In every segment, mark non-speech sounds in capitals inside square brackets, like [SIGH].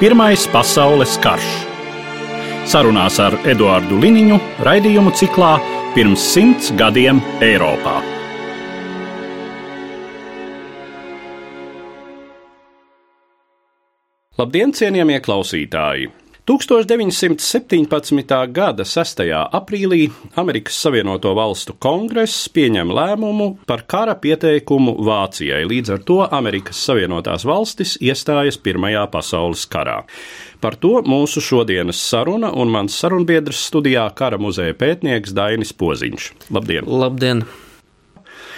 Pirmais pasaules karš. Sarunās ar Eduāru Liniņu raidījumu ciklā Pirms simts gadiem Eiropā. Labdien, cienījamie klausītāji! 1917. gada 6. aprīlī Amerikas Savienoto Valstu kongress pieņem lēmumu par kara pieteikumu Vācijai. Līdz ar to Amerikas Savienotās valstis iestājas Pirmajā pasaules karā. Par to mūsu šodienas saruna un mans sarunbiedrs studijā kara muzeja pētnieks Dainis Poziņš. Labdien! Labdien!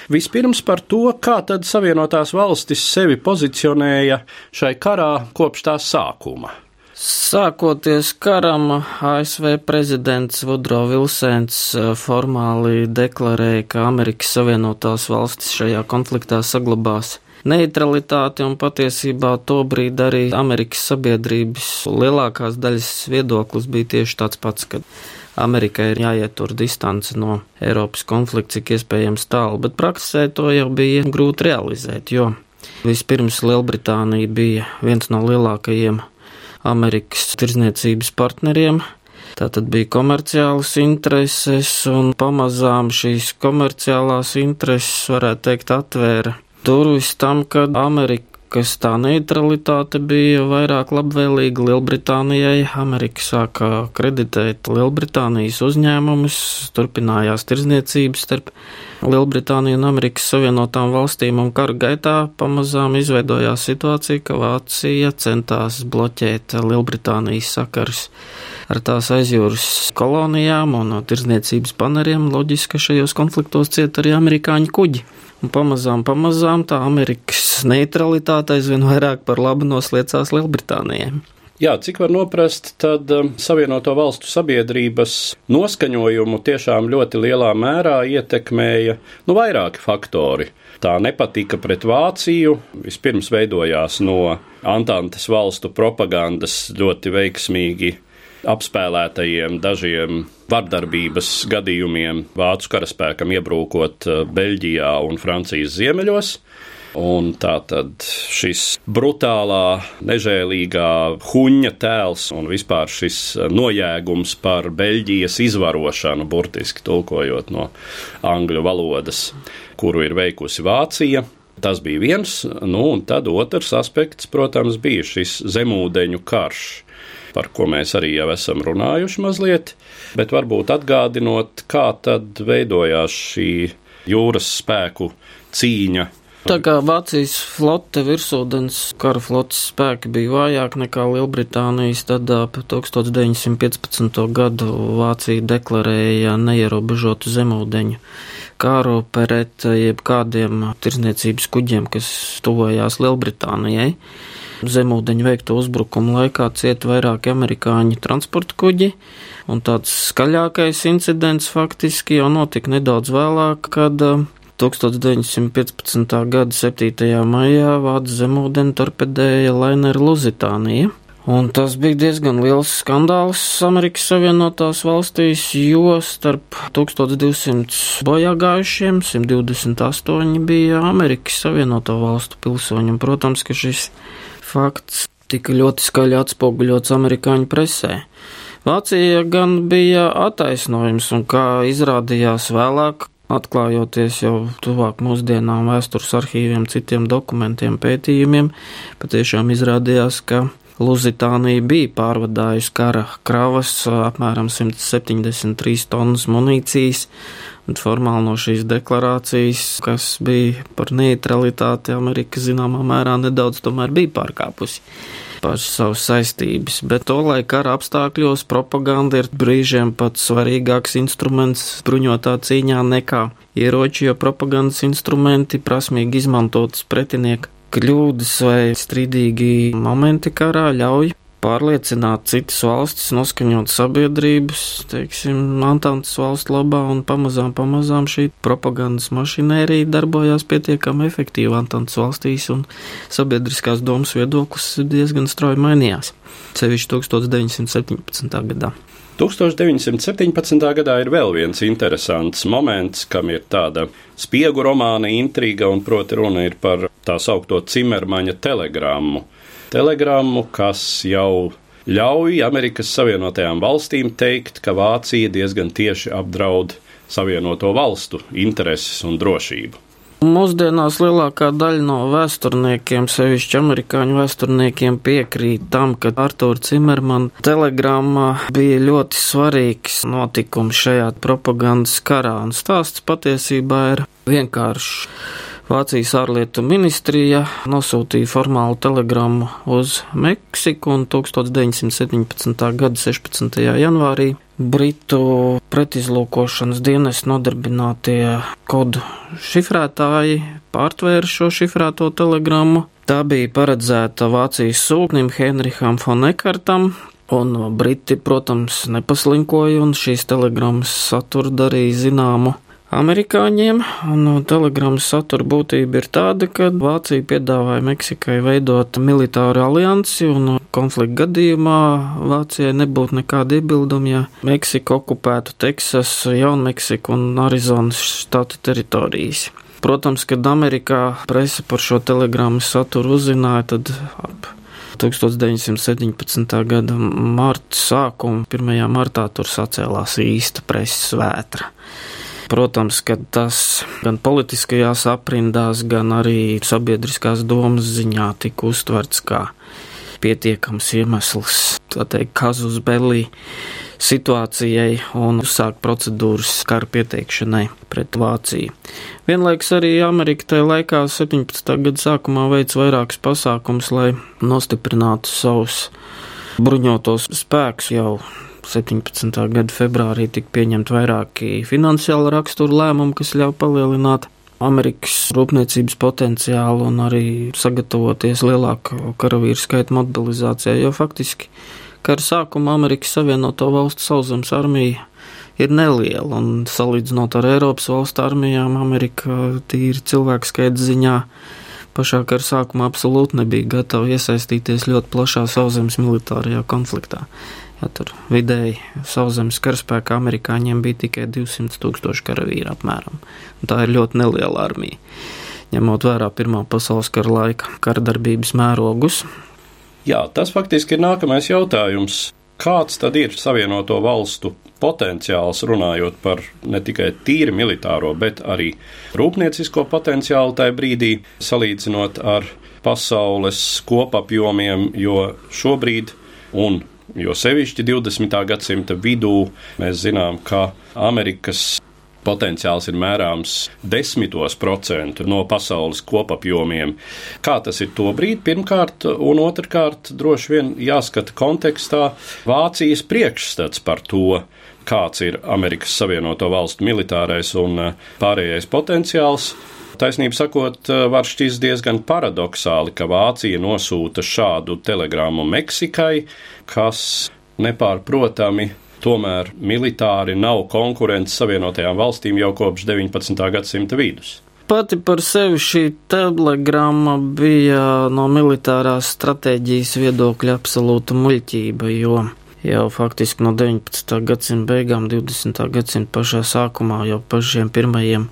Vispirms par to, kā tad Savienotās valstis sevi pozicionēja šai karā kopš tā sākuma. Sākoties karam, ASV prezidents Vudro Vilsēns eh, formāli deklarēja, ka Amerikas Savienotās valstis šajā konfliktā saglabās neutralitāti, un patiesībā tobrīd arī Amerikas sabiedrības lielākās daļas viedoklis bija tieši tāds pats, ka Amerikai ir jāietur distance no Eiropas konflikta, cik iespējams tālu, bet praksē to jau bija grūti realizēt, jo vispirms Lielbritānija bija viens no lielākajiem Amerikas tirzniecības partneriem. Tā tad bija komerciālas intereses, un pamazām šīs komerciālās intereses, varētu teikt, atvēra durvis tam, ka Amerika kas tā neutralitāte bija vairāk labvēlīga Lielbritānijai. Amerika sāka kreditēt Lielbritānijas uzņēmumus, turpinājās tirzniecības starp Lielbritāniju un Amerikas Savienotām valstīm, un kara gaitā pamazām izveidojās situācija, ka Vācija centās bloķēt Lielbritānijas sakars ar tās aizjūras kolonijām un no tirzniecības paneriem. Loģiski, ka šajos konfliktos ciet arī amerikāņu kuģi. Un pamazām, pamazām tā Amerikas neutralitāte aizvien vairāk par labu nosliecās Lielbritānijai. Jā, cik var noprast, tad um, Savienoto Valstu sabiedrības noskaņojumu tiešām ļoti lielā mērā ietekmēja nu, vairāki faktori. Tā nepatika pret Vāciju vispirms veidojās no Antantes valstu propagandas ļoti veiksmīgi apspēlētajiem dažiem vardarbības gadījumiem vācu karaspēkam iebrūkot eh, Beļģijā un Francijas ziemeļos. Un tā tad šis brutālā, nežēlīgā huņa tēls un vispār šis nojēgums par Beļģijas izvarošanu, burtiski tulkojot no angļu valodas, kuru ir veikusi Vācija. Tas bija viens, nu, un tad otrs aspekts, protams, bija šis zemūdeņu karš par ko mēs arī jau esam runājuši mazliet, bet varbūt atgādinot, kā tad veidojās šī jūras spēku cīņa Tā kā Vācijas flote virsūdens kara flotes spēki bija vājāk nekā Lielbritānijas, tad ap 1915. gadu Vācija deklarēja neierobežotu zemūdeņu kāru pret jebkādiem tirzniecības kuģiem, kas tuvojās Lielbritānijai. Zemūdeņu veikto uzbrukumu laikā cieta vairāki amerikāņu transporta kuģi, un tāds skaļākais incidents faktiski jau notika nedaudz vēlāk, kad 1915. gada 7. maijā Vācu zemūdeni torpedēja Laineru Luzitānija. Un tas bija diezgan liels skandāls Amerikas Savienotās valstīs, jo starp 1200 bojā gājušiem 128 bija Amerikas Savienoto valstu pilsoņi. Un, protams, ka šis fakts tika ļoti skaļi atspoguļots amerikāņu presē. Vācija gan bija attaisnojums, un kā izrādījās vēlāk, atklājoties jau tuvāk mūsdienām vēstures arhīviem, citiem dokumentiem, pētījumiem, patiešām izrādījās, ka Luzitānija bija pārvadājusi kara kravas apmēram 173 tonnas munīcijas, un formāli no šīs deklarācijas, kas bija par neutralitāti, Amerika zināmā mērā nedaudz tomēr bija pārkāpusi pašas savas saistības, bet to, lai kara apstākļos propaganda ir brīžiem pat svarīgāks instruments bruņotā cīņā nekā ieroči, jo propagandas instrumenti prasmīgi izmantotas pretinieka kļūdas vai strīdīgi momenti karā ļauj pārliecināt citas valstis, noskaņot sabiedrības, teiksim, Antantas valstu labā, un pamazām, pamazām šī propagandas mašinērija darbojās pietiekami efektīvi Antantas valstīs, un sabiedriskās domas viedoklis diezgan strauji mainījās, sevišķi 1917. gadā. 1917. gadā ir vēl viens interesants moments, kam ir tāda spiegu romāna intriga, un proti runa ir par tā saukto Cimermaņa telegrammu telegrammu, kas jau ļauj Amerikas Savienotajām valstīm teikt, ka Vācija diezgan tieši apdraud Savienoto valstu intereses un drošību. Mūsdienās lielākā daļa no vēsturniekiem, sevišķi amerikāņu vēsturniekiem, piekrīt tam, ka Arthur Cimermana telegramma bija ļoti svarīgs notikums šajā propagandas karā, un stāsts patiesībā ir vienkāršs. Vācijas ārlietu ministrija nosūtīja formālu telegrammu uz Meksiku un 1917. gada 16. janvārī Britu pretizlūkošanas dienas nodarbinātie kodu šifrētāji pārtvēra šo šifrēto telegrammu. Tā bija paredzēta Vācijas sūknim Henriham von Ekartam, un Briti, protams, nepaslinkoja un šīs telegrammas saturu darīja zināmu amerikāņiem, un telegrammas satura būtība ir tāda, ka Vācija piedāvāja Meksikai veidot militāru aliansi, un konflikta gadījumā Vācijai nebūtu nekāda iebilduma, ja Meksika okupētu Teksasu, Jaunmeksiku un Arizonas štatu teritorijas. Protams, kad Amerikā presa par šo telegrammu saturu uzzināja, tad ap 1917. gada marta sākuma, 1. martā tur sacēlās īsta preses vētra. Protams, ka tas gan politiskajās aprindās, gan arī sabiedriskās domas ziņā tika uztverts kā pietiekams iemesls, tā teikt, kazus belī situācijai un uzsākt procedūras kara pieteikšanai pret Vāciju. Vienlaiks arī Amerika tajā laikā 17. gada sākumā veids vairākus pasākums, lai nostiprinātu savus bruņotos spēkus jau 17. gada februārī tika pieņemti vairāki finansiāla rakstura lēmumi, kas ļauj palielināt Amerikas rūpniecības potenciālu un arī sagatavoties lielāku karavīru skaitu mobilizācijai, jo faktiski kara sākuma Amerikas Savienoto Valstu sauszemes armija ir neliela, un salīdzinot ar Eiropas valstu armijām, Amerika tīri cilvēku skaita ziņā pašā kara sākumā absolūti nebija gatava iesaistīties ļoti plašā sauszemes militārajā konfliktā. Tur vidēji sauszemes karaspēka amerikāņiem bija tikai 200 tūkstoši karavīri apmēram. Un tā ir ļoti neliela armija. Ņemot vērā Pirmā pasaules kara laika karadarbības mērogus. Jā, tas faktiski ir nākamais jautājums. Kāds tad ir Savienoto valstu potenciāls, runājot par ne tikai tīri militāro, bet arī rūpniecisko potenciālu tajā brīdī, salīdzinot ar pasaules kopapjomiem, jo šobrīd un Jo sevišķi 20. gadsimta vidū mēs zinām, ka Amerikas potenciāls ir mērāms desmitos procentu no pasaules kopapjomiem. Kā tas ir to brīdi, pirmkārt, un otrkārt, droši vien jāskata kontekstā Vācijas priekšstats par to, kāds ir Amerikas Savienoto Valstu militārais un pārējais potenciāls. Taisnība sakot, var šķist diezgan paradoxāli, ka Vācija nosūta šādu telegrammu Meksikai, kas nepārprotami tomēr militāri nav konkurence Savienotajām valstīm jau kopš 19. gadsimta vidus. Pati par sevi šī telegramma bija no militārās stratēģijas viedokļa absolūta muļķība, jo jau faktiski no 19. gadsimta beigām, 20. gadsimta pašā sākumā, jau pašiem pirmajiem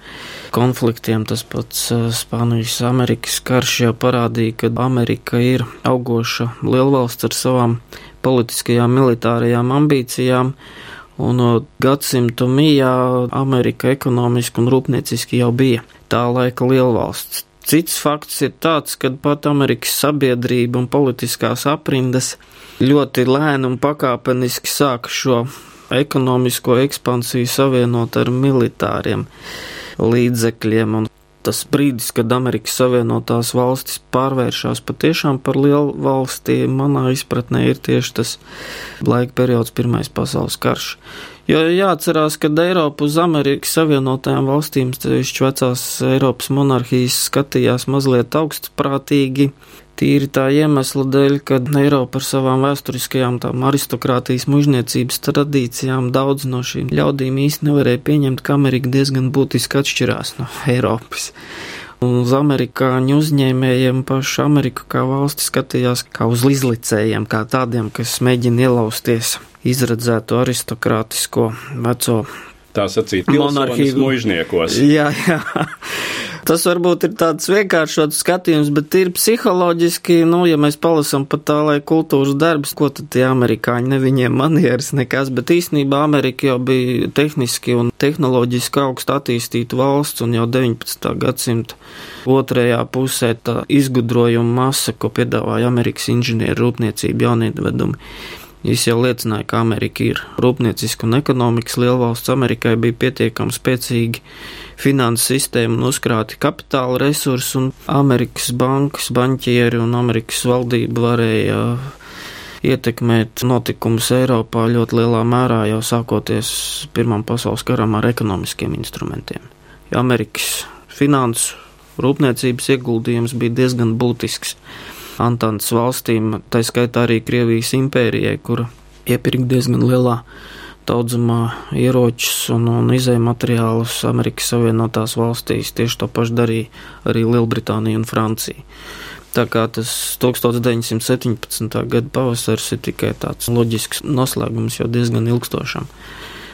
konfliktiem, tas pats Spānijas-Amerikas karš jau parādīja, ka Amerika ir augoša lielvalsts ar savām politiskajām, militārajām ambīcijām. Un gadsimtu mijā Amerika ekonomiski un rūpnieciski jau bija tā laika lielvalsts. Cits fakts ir tāds, ka pat Amerikas sabiedrība un politiskās aprindas ļoti lēni un pakāpeniski sāka šo ekonomisko ekspansiju savienot ar militāriem līdzekļiem. Un tas brīdis, kad Amerikas Savienotās valstis pārvēršas patiešām par lielu valsti, manā izpratnē ir tieši tas laika periods, Pirmais pasaules karš. Jo jāatcerās, ka Eiropa uz Amerikas Savienotajām valstīm, sevišķi vecās Eiropas monarhijas, skatījās mazliet augstprātīgi Tīri tā iemesla dēļ, ka Eiropa ar savām vēsturiskajām tām aristokrātijas mužniecības tradīcijām daudz no šīm ļaudīm īsti nevarēja pieņemt, ka Amerika diezgan būtiski atšķirās no [LAUGHS] Eiropas. Un uz amerikāņu uzņēmējiem pašu Ameriku kā valsti skatījās kā uz izlicējiem, kā tādiem, kas mēģina ielausties izredzēto aristokrātisko veco tā sacīt, monarhiju mužniekos. Jā, jā. Tas varbūt ir tāds vienkāršots skatījums, bet ir psiholoģiski, nu, ja mēs palasam pat tā, lai kultūras darbs, ko tad tie amerikāņi, ne viņiem manieres nekas, bet īstenībā Amerika jau bija tehniski un tehnoloģiski augst attīstīta valsts un jau 19. gadsimta otrajā pusē tā izgudrojuma masa, ko piedāvāja Amerikas inženieru rūpniecība jaunievedumi Viņš jau liecināja, ka Amerika ir rūpnieciska un ekonomikas lielvalsts. Amerikai bija pietiekami spēcīgi finanses sistēma un uzkrāti kapitāla resursi, un Amerikas bankas, banķieri un Amerikas valdība varēja ietekmēt notikumus Eiropā ļoti lielā mērā jau sākoties Pirmām pasaules karam ar ekonomiskiem instrumentiem. Ja Amerikas finanses rūpniecības ieguldījums bija diezgan būtisks. Antantes valstīm, tā skaitā arī Krievijas impērijai, kura iepirka diezgan lielā daudzumā ieročus un, un izēju materiālus Amerikas Savienotās valstīs. Tieši to pašu darīja arī Lielbritānija un Francija. Tā kā tas 1917. gada pavasars ir tikai tāds loģisks noslēgums jau diezgan ilgstošam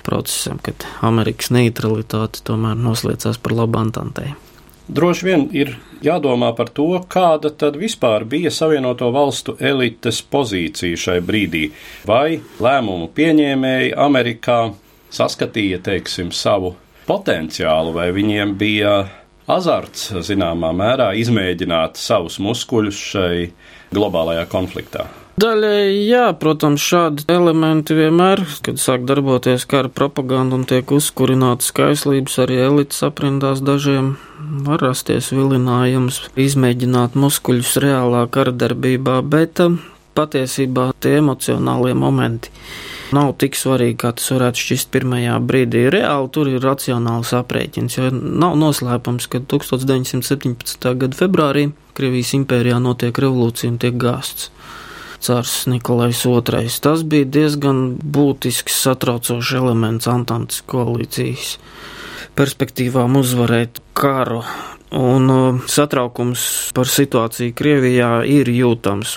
procesam, kad Amerikas neutralitāte tomēr noslēdzās par labu Antantei. Droši vien ir jādomā par to, kāda tad vispār bija Savienoto valstu elites pozīcija šai brīdī. Vai lēmumu pieņēmēji Amerikā saskatīja, teiksim, savu potenciālu, vai viņiem bija azarts zināmā mērā izmēģināt savus muskuļus šai globālajā konfliktā. Daļai, jā, protams, šādi elementi vienmēr, kad sāk darboties kara propaganda un tiek uzkurināts skaislības arī elites aprindās dažiem, var rasties vilinājums izmēģināt muskuļus reālā kara darbībā, bet um, patiesībā tie emocionālie momenti nav tik svarīgi, kā tas varētu šķist pirmajā brīdī. Reāli tur ir racionāls aprēķins, jo nav noslēpums, ka 1917. gada februārī Krievijas impērijā notiek revolūcija un tiek gāsts cārs Nikolais II. Tas bija diezgan būtisks satraucošs elements Antantes koalīcijas perspektīvām uzvarēt karu. Un uh, satraukums par situāciju Krievijā ir jūtams.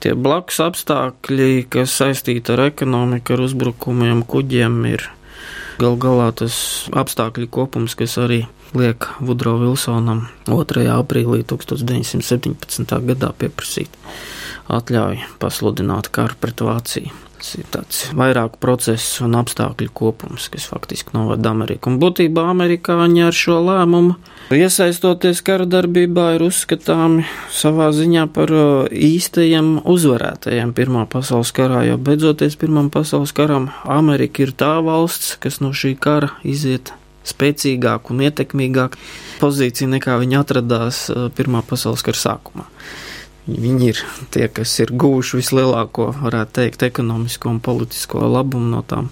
Tie blakus apstākļi, kas saistīti ar ekonomiku, ar uzbrukumiem, kuģiem, ir gal galā tas apstākļu kopums, kas arī liek Vudro Vilsonam 2. aprīlī 1917. gadā pieprasīt atļauju pasludināt karu pret Vāciju. Tas ir tāds vairāku procesu un apstākļu kopums, kas faktiski novada Ameriku. Un būtībā amerikāņi ar šo lēmumu iesaistoties kara darbībā ir uzskatāmi savā ziņā par īstajiem uzvarētajiem Pirmā pasaules karā, jo beidzoties Pirmam pasaules karam Amerika ir tā valsts, kas no šī kara iziet spēcīgāk un ietekmīgāk pozīcija nekā viņa atradās Pirmā pasaules kara sākumā. Viņi ir tie, kas ir guvuši vislielāko, varētu teikt, ekonomisko un politisko labumu no tām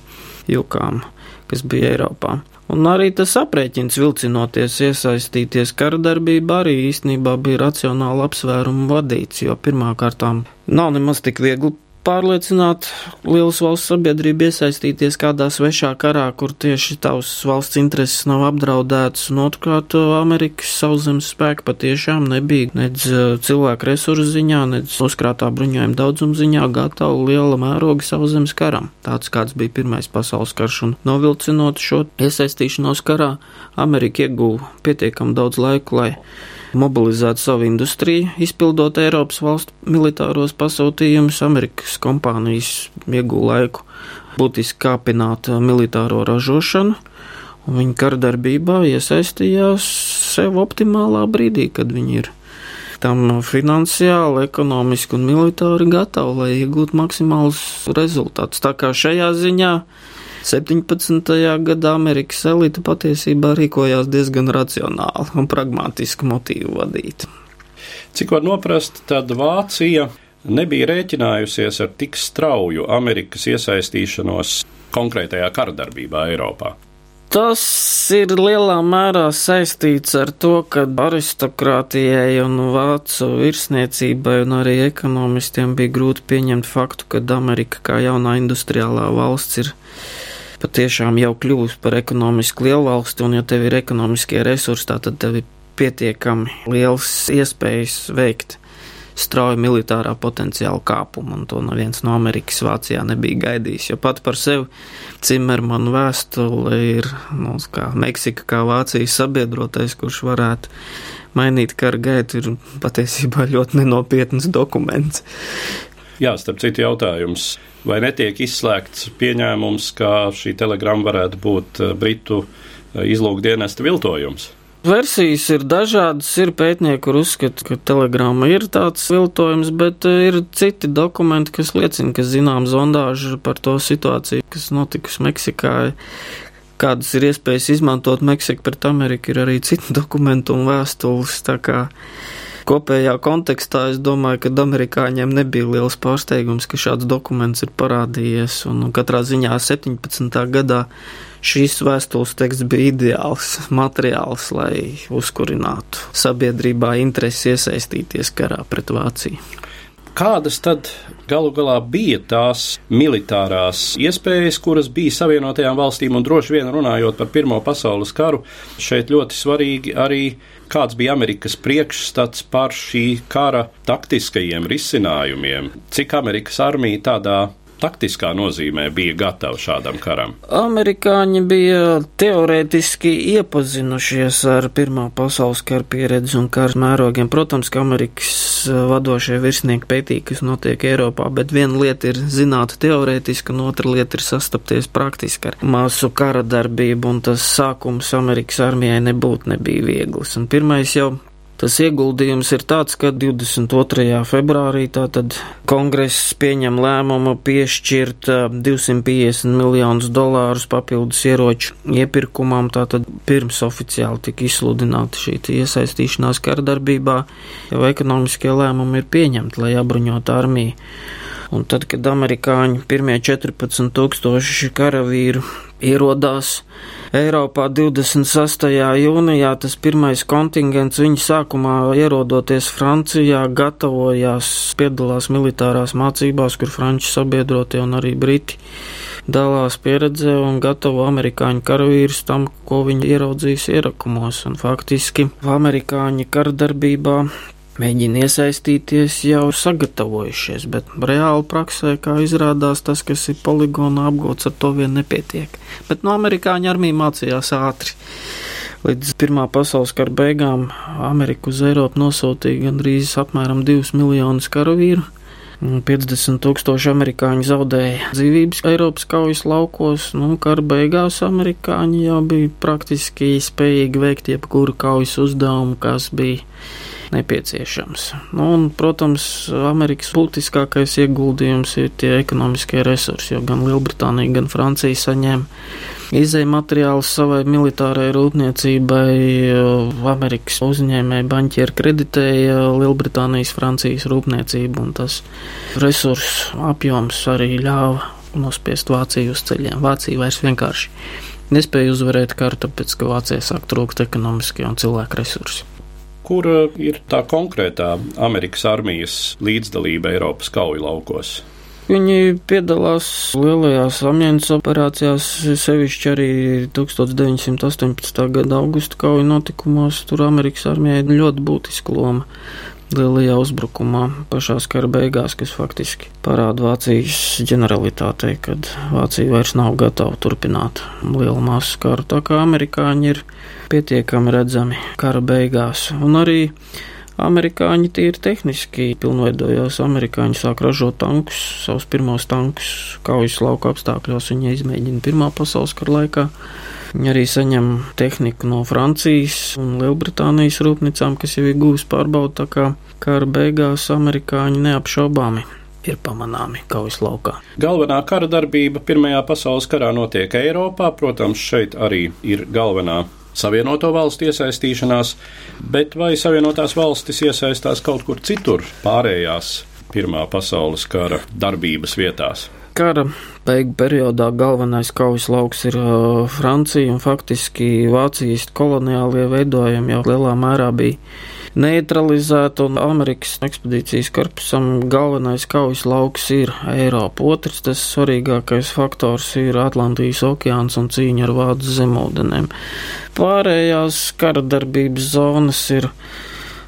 jukām, kas bija Eiropā. Un arī tas aprēķins vilcinoties iesaistīties kara darbībā arī īstenībā bija racionāli apsvērumu vadīts, jo pirmkārtām nav nemaz tik viegli pārliecināt lielas valsts sabiedrību iesaistīties kādā svešā karā, kur tieši tavs valsts intereses nav apdraudētas, un otrkārt Amerikas sauszemes spēka patiešām nebija nedz eh, cilvēku resursu ziņā, nedz uzkrātā bruņojuma daudzuma ziņā gatavi liela mēroga sauszemes karam. Tāds kāds bija Pirmais pasaules karš, un novilcinot šo iesaistīšanos karā, Amerika ieguva pietiekam daudz laiku, lai mobilizēt savu industriju, izpildot Eiropas valstu militāros pasūtījumus. Amerikas kompānijas iegūta laiku būtiski kāpināt militāro ražošanu, un viņi kardarbībā iesaistījās sev optimālā brīdī, kad viņi ir tam finansiāli, ekonomiski un militāri gatavi, lai iegūtu maksimālus rezultātus. Tā kā šajā ziņā 17. gadā Amerikas elite patiesībā rīkojās diezgan racionāli un pragmatiski motīvu vadīti. Cik var noprast, tad Vācija nebija rēķinājusies ar tik strauju Amerikas iesaistīšanos konkrētajā kara darbībā Eiropā. Tas ir lielā mērā saistīts ar to, ka aristokrātijai un vācu virsniecībai un arī ekonomistiem bija grūti pieņemt faktu, ka Amerika kā jaunā industriālā valsts ir patiešām jau kļuvusi par ekonomisku lielvalsti, un ja tev ir ekonomiskie resursi, tad tev ir pietiekami liels iespējas veikt strauju militārā potenciāla kāpumu, un to neviens no Amerikas Vācijā nebija gaidījis. Jo pat par sevi Cimermanu vēstule ir nu, kā Meksika, kā Vācijas sabiedrotais, kurš varētu mainīt kara gaitu, ir patiesībā ļoti nenopietns dokuments. Jā, starp citu jautājums. Vai netiek izslēgts pieņēmums, ka šī telegrama varētu būt eh, Britu eh, izlūkdienesta viltojums? Versijas ir dažādas. Ir pētnieki, kur uzskata, ka telegrāma ir tāds viltojums, bet eh, ir citi dokumenti, kas liecina, ka zinām zondāžu par to situāciju, kas notikusi Meksikā. Kādas ir iespējas izmantot Meksiku pret Ameriku, ir arī citi [LAUGHS] dokumenti un vēstules. Tā kā kopējā kontekstā es domāju, ka amerikāņiem nebija liels pārsteigums, ka šāds dokuments ir parādījies. Un katrā ziņā 17. gadā šīs vēstules teksts bija ideāls materiāls, lai uzkurinātu sabiedrībā interesi iesaistīties karā pret Vāciju. Kādas tad galu galā bija tās militārās iespējas, kuras bija Savienotajām valstīm, un droši vien runājot par Pirmo pasaules karu, šeit ļoti svarīgi arī kāds bija Amerikas priekšstats par šī kara taktiskajiem risinājumiem, cik Amerikas armija tādā taktiskā nozīmē bija gatavi šādam karam? Amerikāņi bija teorētiski iepazinušies ar Pirmā pasaules kara pieredzi un kara mērogiem. Protams, ka Amerikas vadošie virsnieki pētīja, kas notiek Eiropā, bet viena lieta ir zināt teorētiski, un otra lieta ir sastapties praktiski ar māsu kara darbību, un tas sākums Amerikas armijai nebūtu nebija viegls. Un pirmais jau Tas ieguldījums ir tāds, ka 22. februārī tātad kongress pieņem lēmumu piešķirt 250 miljonus dolārus papildus ieroču iepirkumam, tātad pirms oficiāli tika izsludināta šī iesaistīšanās kardarbībā, jau ekonomiskie lēmumi ir pieņemti, lai apbruņot armiju. Un tad, kad amerikāņi pirmie 14 tūkstoši karavīru ierodās Eiropā 26. jūnijā tas pirmais kontingents viņa sākumā ierodoties Francijā gatavojās, piedalās militārās mācībās, kur franču sabiedrotie un arī briti dalās pieredzē un gatavo amerikāņu karavīrus tam, ko viņi ieraudzīs ierakumos. Un faktiski amerikāņi karadarbībā mēģina iesaistīties, jau sagatavojušies, bet reāli praksē, kā izrādās, tas, kas ir poligona apgūts, ar to vien nepietiek. Bet no amerikāņu armija mācījās ātri. Līdz Pirmā pasaules kara beigām Amerika uz Eiropu nosūtīja gandrīz apmēram 2 miljonus karavīru. 50 tūkstoši amerikāņu zaudēja dzīvības Eiropas kaujas laukos, nu, kara beigās amerikāņi jau bija praktiski spējīgi veikt jebkuru kaujas uzdevumu, kas bija nepieciešams. Nu, un, protams, Amerikas būtiskākais ieguldījums ir tie ekonomiskie resursi, jo gan Lielbritānija, gan Francija saņēma izēja materiālus savai militārai rūpniecībai. Amerikas uzņēmēji banķieri kreditēja Lielbritānijas, Francijas rūpniecību, un tas resursu apjoms arī ļāva nospiest Vāciju uz ceļiem. Vācija vairs vienkārši nespēja uzvarēt karu, tāpēc, ka Vācijai sāk trūkt ekonomiskie un cilvēku resursi kur ir tā konkrētā Amerikas armijas līdzdalība Eiropas kauju laukos. Viņi piedalās lielajās apņēmas operācijās, sevišķi arī 1918. gada augusta kauju notikumos. Tur Amerikas armijai ļoti būtiska loma lielajā uzbrukumā pašās kara beigās, kas faktiski parāda Vācijas ģeneralitātei, kad Vācija vairs nav gatava turpināt lielu masu karu. Tā kā amerikāņi ir pietiekami redzami kara beigās. Un arī amerikāņi tīri tehniski pilnveidojās. Amerikāņi sāk ražot tankus, savus pirmos tankus kaujas lauka apstākļos. Viņi izmēģina Pirmā pasaules kara laikā. Viņi arī saņem tehniku no Francijas un Lielbritānijas rūpnīcām, kas jau ir gūs pārbaudu, tā kā kara beigās amerikāņi neapšaubāmi ir pamanāmi kaujas laukā. Galvenā kara darbība Pirmajā pasaules karā notiek Eiropā, protams, šeit arī ir galvenā Savienoto valstu iesaistīšanās, bet vai Savienotās valstis iesaistās kaut kur citur pārējās Pirmā pasaules kara darbības vietās? Kara beigu periodā galvenais kaujas lauks ir uh, Francija, un faktiski Vācijas koloniālie veidojumi jau lielā mērā bija neutralizēta, un Amerikas ekspedīcijas korpusam galvenais kaujas lauks ir Eiropa. Otrs, tas svarīgākais faktors ir Atlantijas okeāns un cīņa ar vācu zemūdenēm. Pārējās kara darbības zonas ir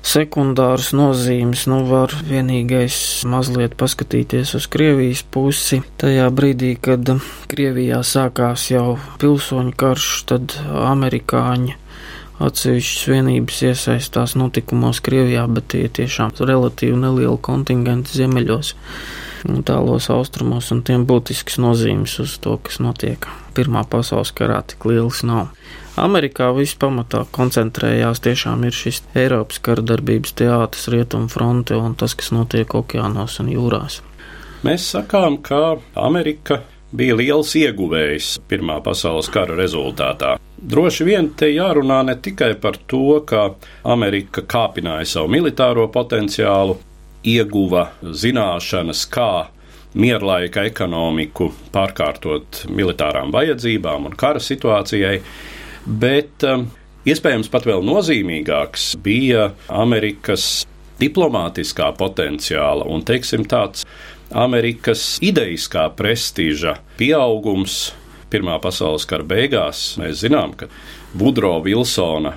sekundāras nozīmes. Nu, var vienīgais mazliet paskatīties uz Krievijas pusi. Tajā brīdī, kad Krievijā sākās jau pilsoņu karš, tad amerikāņi Atsevišķas vienības iesaistās notikumos Krievijā, bet tie tiešām relatīvi nelieli kontingenti ziemeļos un tālos austrumos, un tiem būtisks nozīmes uz to, kas notiek. Pirmā pasaules karā tik liels nav. Amerikā viss pamatā koncentrējās tiešām ir šis Eiropas kara darbības teātris, rietumu fronte un tas, kas notiek okeānos un jūrās. Mēs sakām, ka Amerika bija liels ieguvējs Pirmā pasaules kara rezultātā. Droši vien te jārunā ne tikai par to, ka Amerika kāpināja savu militāro potenciālu, ieguva zināšanas, kā mierlaika ekonomiku pārkārtot militārām vajadzībām un kara situācijai, bet um, iespējams pat vēl nozīmīgāks bija Amerikas diplomātiskā potenciāla un, teiksim, tāds Amerikas idejiskā prestiža pieaugums Pirmā pasaules kara beigās. Mēs zinām, ka Budro Vilsona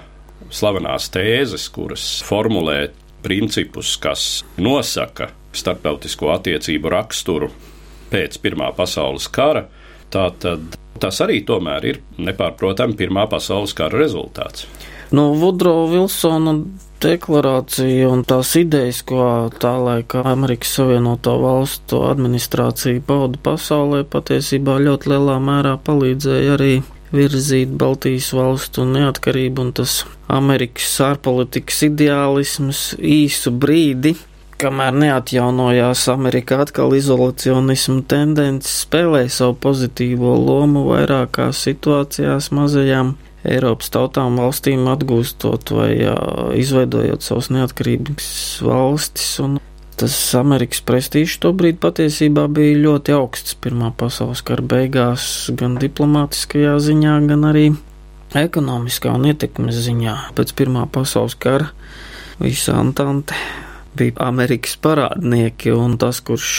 slavenās tēzes, kuras formulē principus, kas nosaka starptautisko attiecību raksturu pēc Pirmā pasaules kara, tātad tas arī tomēr ir nepārprotami Pirmā pasaules kara rezultāts. No Vudro Vilsona deklarācija un tās idejas, ko tā laika Amerikas Savienoto Valstu administrācija pauda pasaulē, patiesībā ļoti lielā mērā palīdzēja arī virzīt Baltijas valstu neatkarību un tas Amerikas ārpolitikas ideālisms īsu brīdi, kamēr neatjaunojās Amerika atkal izolacionismu tendences, spēlēja savu pozitīvo lomu vairākās situācijās mazajām Eiropas tautām valstīm atgūstot vai jā, izveidojot savus neatkarības valstis. Tas Amerikas prestižs tobrīd patiesībā bija ļoti augsts Pirmā pasaules kara beigās, gan diplomātiskajā ziņā, gan arī ekonomiskā un ietekmes ziņā. Pēc Pirmā pasaules kara visa Antante bija Amerikas parādnieki un tas, kurš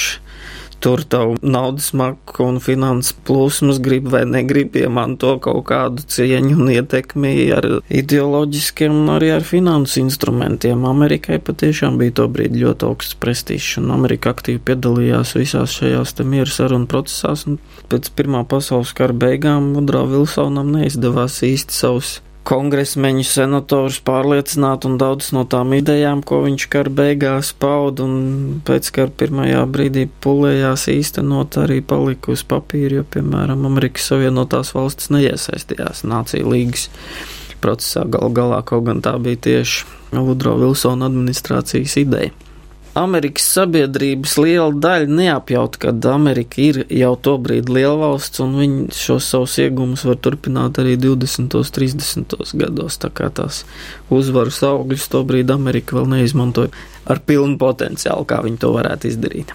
tur tavu naudas maku un finanses plūsmas grib vai negrib iemanto kaut kādu cieņu un ietekmi ar ideoloģiskiem un arī ar finanses instrumentiem. Amerikai patiešām bija to brīdi ļoti augsts prestižs, un Amerika aktīvi piedalījās visās šajās te mieru sarunu procesās, un pēc Pirmā pasaules kara beigām Mudrā Vilsonam neizdevās īsti savus kongresmeņu senatorus pārliecināt un daudz no tām idejām, ko viņš kara beigās paud un pēc kara pirmajā brīdī pulējās īstenot arī palika uz papīra, jo, piemēram, Amerikas Savienotās valstis neiesaistījās Nācija līgas procesā gal galā, kaut gan tā bija tieši Vudro Vilsona administrācijas ideja. Amerikas sabiedrības liela daļa neapjaut, ka Amerika ir jau to brīdi lielvalsts, un viņi šos savus iegūmus var turpināt arī 20. un 30. gados. Tā kā tās uzvaras augļus to brīdi Amerika vēl neizmantoja ar pilnu potenciālu, kā viņi to varētu izdarīt.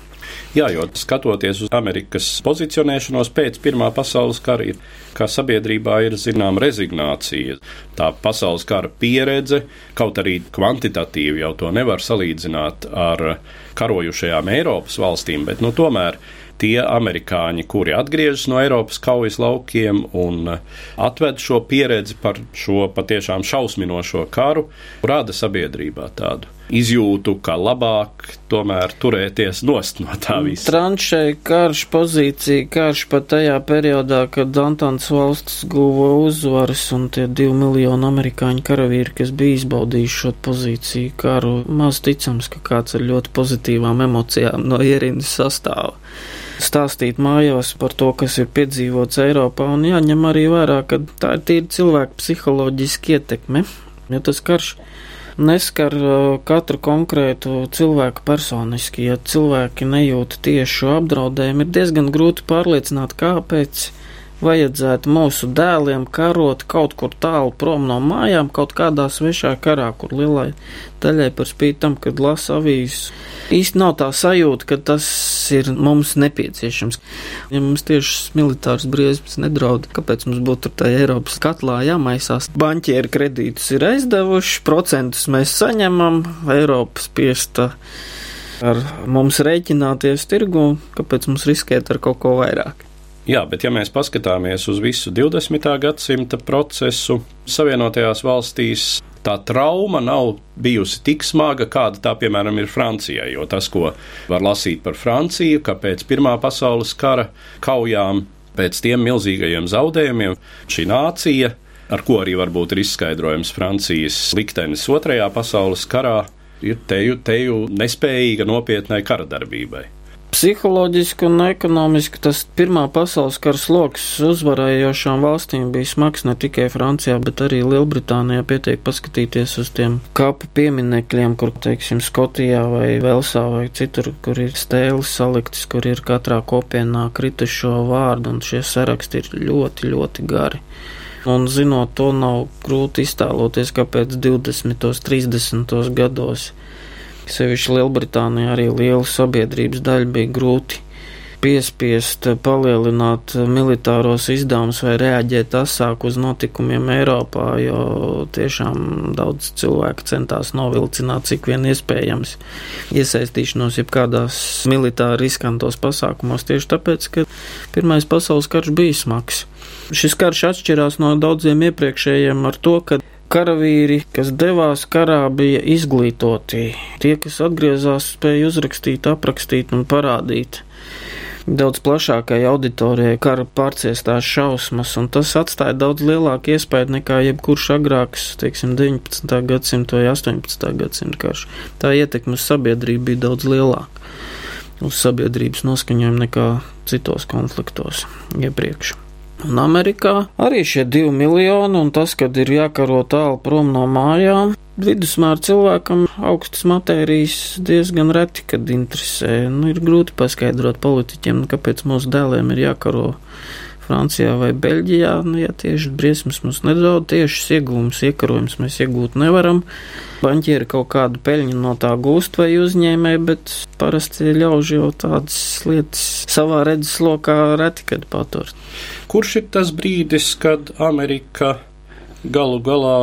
Jā, jo skatoties uz Amerikas pozicionēšanos pēc Pirmā pasaules kara, ir, kā sabiedrībā ir zināma rezignācija. Tā pasaules kara pieredze, kaut arī kvantitatīvi jau to nevar salīdzināt ar karojušajām Eiropas valstīm, bet nu, tomēr tie amerikāņi, kuri atgriežas no Eiropas kaujas laukiem un atved šo pieredzi par šo patiešām šausminošo karu, rada sabiedrībā tādu izjūtu, ka labāk tomēr turēties nost no tā visa. Tranšēja karš pozīcija, karš pat tajā periodā, kad Antants valstis guva uzvaras un tie divi miljoni amerikāņu karavīri, kas bija izbaudījuši šo pozīciju karu, maz ticams, ka kāds ar ļoti pozitīvām emocijām no ierindas sastāva. Stāstīt mājās par to, kas ir piedzīvots Eiropā, un jāņem arī vērā, ka tā ir tīri cilvēku psiholoģiski ietekme. Ja tas karš neskar katru konkrētu cilvēku personiski. Ja cilvēki nejūt tiešu apdraudējumu, ir diezgan grūti pārliecināt, kāpēc vajadzētu mūsu dēliem karot kaut kur tālu prom no mājām, kaut kādā svešā karā, kur lielai daļai par spīti tam, kad lasa avīzes. Īsti nav tā sajūta, ka tas ir mums nepieciešams. Ja mums tieši militārs briesmas nedraud, kāpēc mums būtu tajā Eiropas katlā jāmaisās? Banķieri kredītus ir aizdevuši, procentus mēs saņemam, Eiropas piesta ar mums rēķināties tirgu, kāpēc mums riskēt ar kaut ko vairāk? Jā, bet ja mēs paskatāmies uz visu 20. gadsimta procesu, Savienotajās valstīs tā trauma nav bijusi tik smaga, kāda tā, piemēram, ir Francijai. Jo tas, ko var lasīt par Franciju, ka pēc Pirmā pasaules kara kaujām, pēc tiem milzīgajiem zaudējumiem, šī nācija, ar ko arī varbūt ir izskaidrojams Francijas liktenis Otrajā pasaules karā, ir teju, teju nespējīga nopietnai kara darbībai. Psiholoģiski un ekonomiski tas Pirmā pasaules kara sloks uzvarējošām valstīm bija smags ne tikai Francijā, bet arī Lielbritānijā. Pietiek paskatīties uz tiem kapu pieminekļiem, kur, teiksim, Skotijā vai Velsā vai citur, kur ir stēles saliktas, kur ir katrā kopienā kritušo vārdu, un šie saraksti ir ļoti, ļoti gari. Un zinot to, nav grūti iztēloties, kāpēc 20. un 30. gados Sevišķi Lielbritānijā arī liela sabiedrības daļa bija grūti piespiest palielināt militāros izdevumus vai reaģēt asāk uz notikumiem Eiropā, jo tiešām daudz cilvēku centās novilcināt cik vien iespējams iesaistīšanos jebkādās militāri riskantos pasākumos, tieši tāpēc, ka Pirmais pasaules karš bija smags. Šis karš atšķirās no daudziem iepriekšējiem ar to, ka Karavīri, kas devās karā, bija izglītoti. Tie, kas atgriezās, spēja uzrakstīt, aprakstīt un parādīt daudz plašākai auditorijai kara pārciestās šausmas, un tas atstāja daudz lielāku iespēju nekā jebkurš agrāks, teiksim, 19. gadsimta vai 18. gadsimta karš. Tā ietekme uz sabiedrību bija daudz lielāka, uz sabiedrības noskaņojumu nekā citos konfliktos iepriekš. Un Amerikā arī šie divi miljoni, un tas, kad ir jākaro tālu prom no mājām, vidusmēra cilvēkam augstas matērijas diezgan reti, kad interesē. Nu, ir grūti paskaidrot politiķiem, kāpēc mūsu dēliem ir jākaro Francijā vai Beļģijā, nu, ja tieši briesmas mums nedraud, tieši iegūmus, iekarojums mēs iegūt nevaram. Banķieri kaut kādu peļņu no tā gūst vai uzņēmē, bet parasti ļauž jau tādas lietas savā redzes lokā reti, kad patur. Kurš ir tas brīdis, kad Amerika galu galā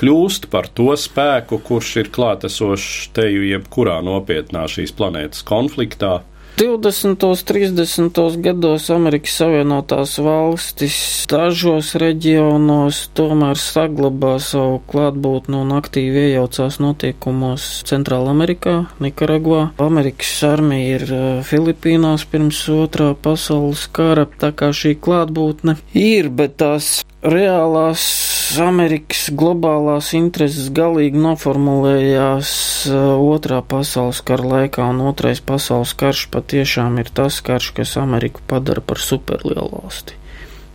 kļūst par to spēku, kurš ir klātesošs teju jebkurā nopietnā šīs planētas konfliktā? 20. un 30. gados Amerikas Savienotās valstis dažos reģionos tomēr saglabā savu klātbūtni un aktīvi iejaucās notiekumos Centrāla Amerikā, Nikaragvā. Amerikas armija ir eh, Filipīnās pirms otrā pasaules kara, tā kā šī klātbūtne ir, bet tās reālās Amerikas globālās intereses galīgi noformulējās uh, otrā pasaules kara laikā, un otrais pasaules karš patiešām ir tas karš, kas Ameriku padara par superlielu valsti.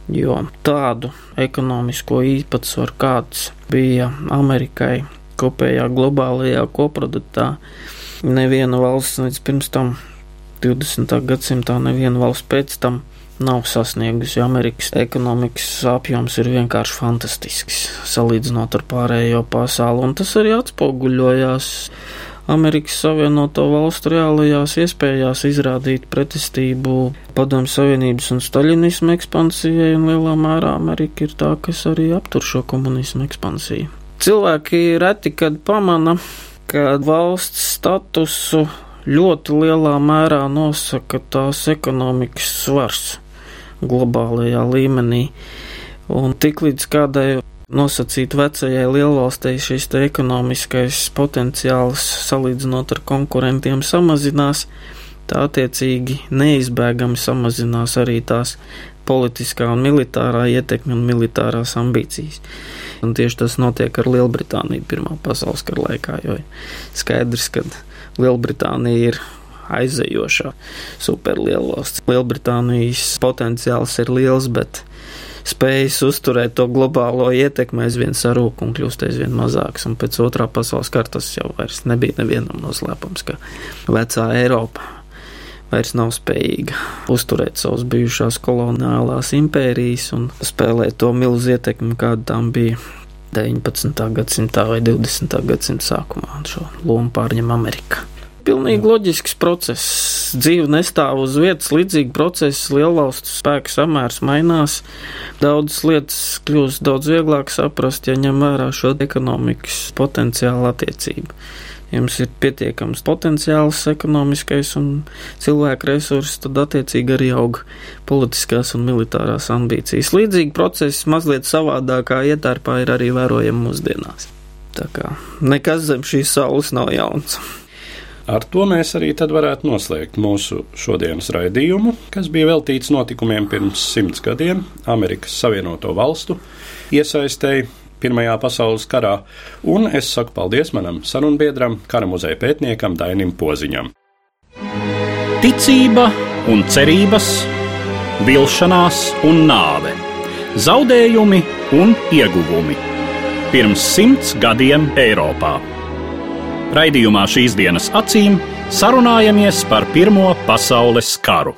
Jo tādu ekonomisko īpatsvaru, kāds bija Amerikai kopējā globālajā koproduktā, neviena valsts līdz pirms tam 20. gadsimtā, neviena valsts pēc tam nav sasniegusi. Amerikas ekonomikas apjoms ir vienkārši fantastisks salīdzinot ar pārējo pasauli, un tas arī atspoguļojās. Amerikas Savienoto Valstu reālajās iespējās izrādīt pretestību Padomju Savienības un Staļinismu ekspansijai, un lielā mērā Amerika ir tā, kas arī aptur šo komunismu ekspansiju. Cilvēki reti kad pamana, ka valsts statusu ļoti lielā mērā nosaka tās ekonomikas svars globālajā līmenī. Un tiklīdz kādai nosacīt vecajai lielvalstei šis ekonomiskais potenciāls salīdzinot ar konkurentiem samazinās, tā attiecīgi neizbēgami samazinās arī tās politiskā un militārā ietekme un militārās ambīcijas. Un tieši tas notiek ar Lielbritāniju Pirmā pasaules kara laikā, jo skaidrs, ka Lielbritānija ir aizejošā superlielvalsts. Lielbritānijas potenciāls ir liels, bet spējas uzturēt to globālo ietekmi aizvien sarūk un kļūst aizvien mazāks. Un pēc otrā pasaules kara tas jau vairs nebija nevienam noslēpums, ka vecā Eiropa vairs nav spējīga uzturēt savas bijušās koloniālās impērijas un spēlēt to milzu ietekmi, kāda tam bija 19. gadsimtā vai 20. gadsimta sākumā. Šo lomu pārņem Amerika. Pilnīgi loģisks process. Dzīve nestāv uz vietas, līdzīgi process, lielvalstu spēku samērs mainās. Daudzas lietas kļūst daudz vieglāk saprast, ja ņem vērā šo ekonomikas potenciālu attiecību jums ir pietiekams potenciāls ekonomiskais un cilvēku resursi, tad attiecīgi arī aug politiskās un militārās ambīcijas. Līdzīgi procesi mazliet savādākā ietērpā ir arī vērojami mūsdienās. Tā kā nekas zem šīs saules nav jauns. Ar to mēs arī varētu noslēgt mūsu šodienas raidījumu, kas bija veltīts notikumiem pirms simts gadiem Amerikas Savienoto Valstu iesaistēji Pirmajā pasaules karā, un es saku paldies manam sarunbiedram, kara muzeja pētniekam Dainim Poziņam. Ticība un cerības, vilšanās un nāve, zaudējumi un ieguvumi. Pirms simts gadiem Eiropā. Raidījumā šīs dienas acīm sarunājamies par Pirmo pasaules karu.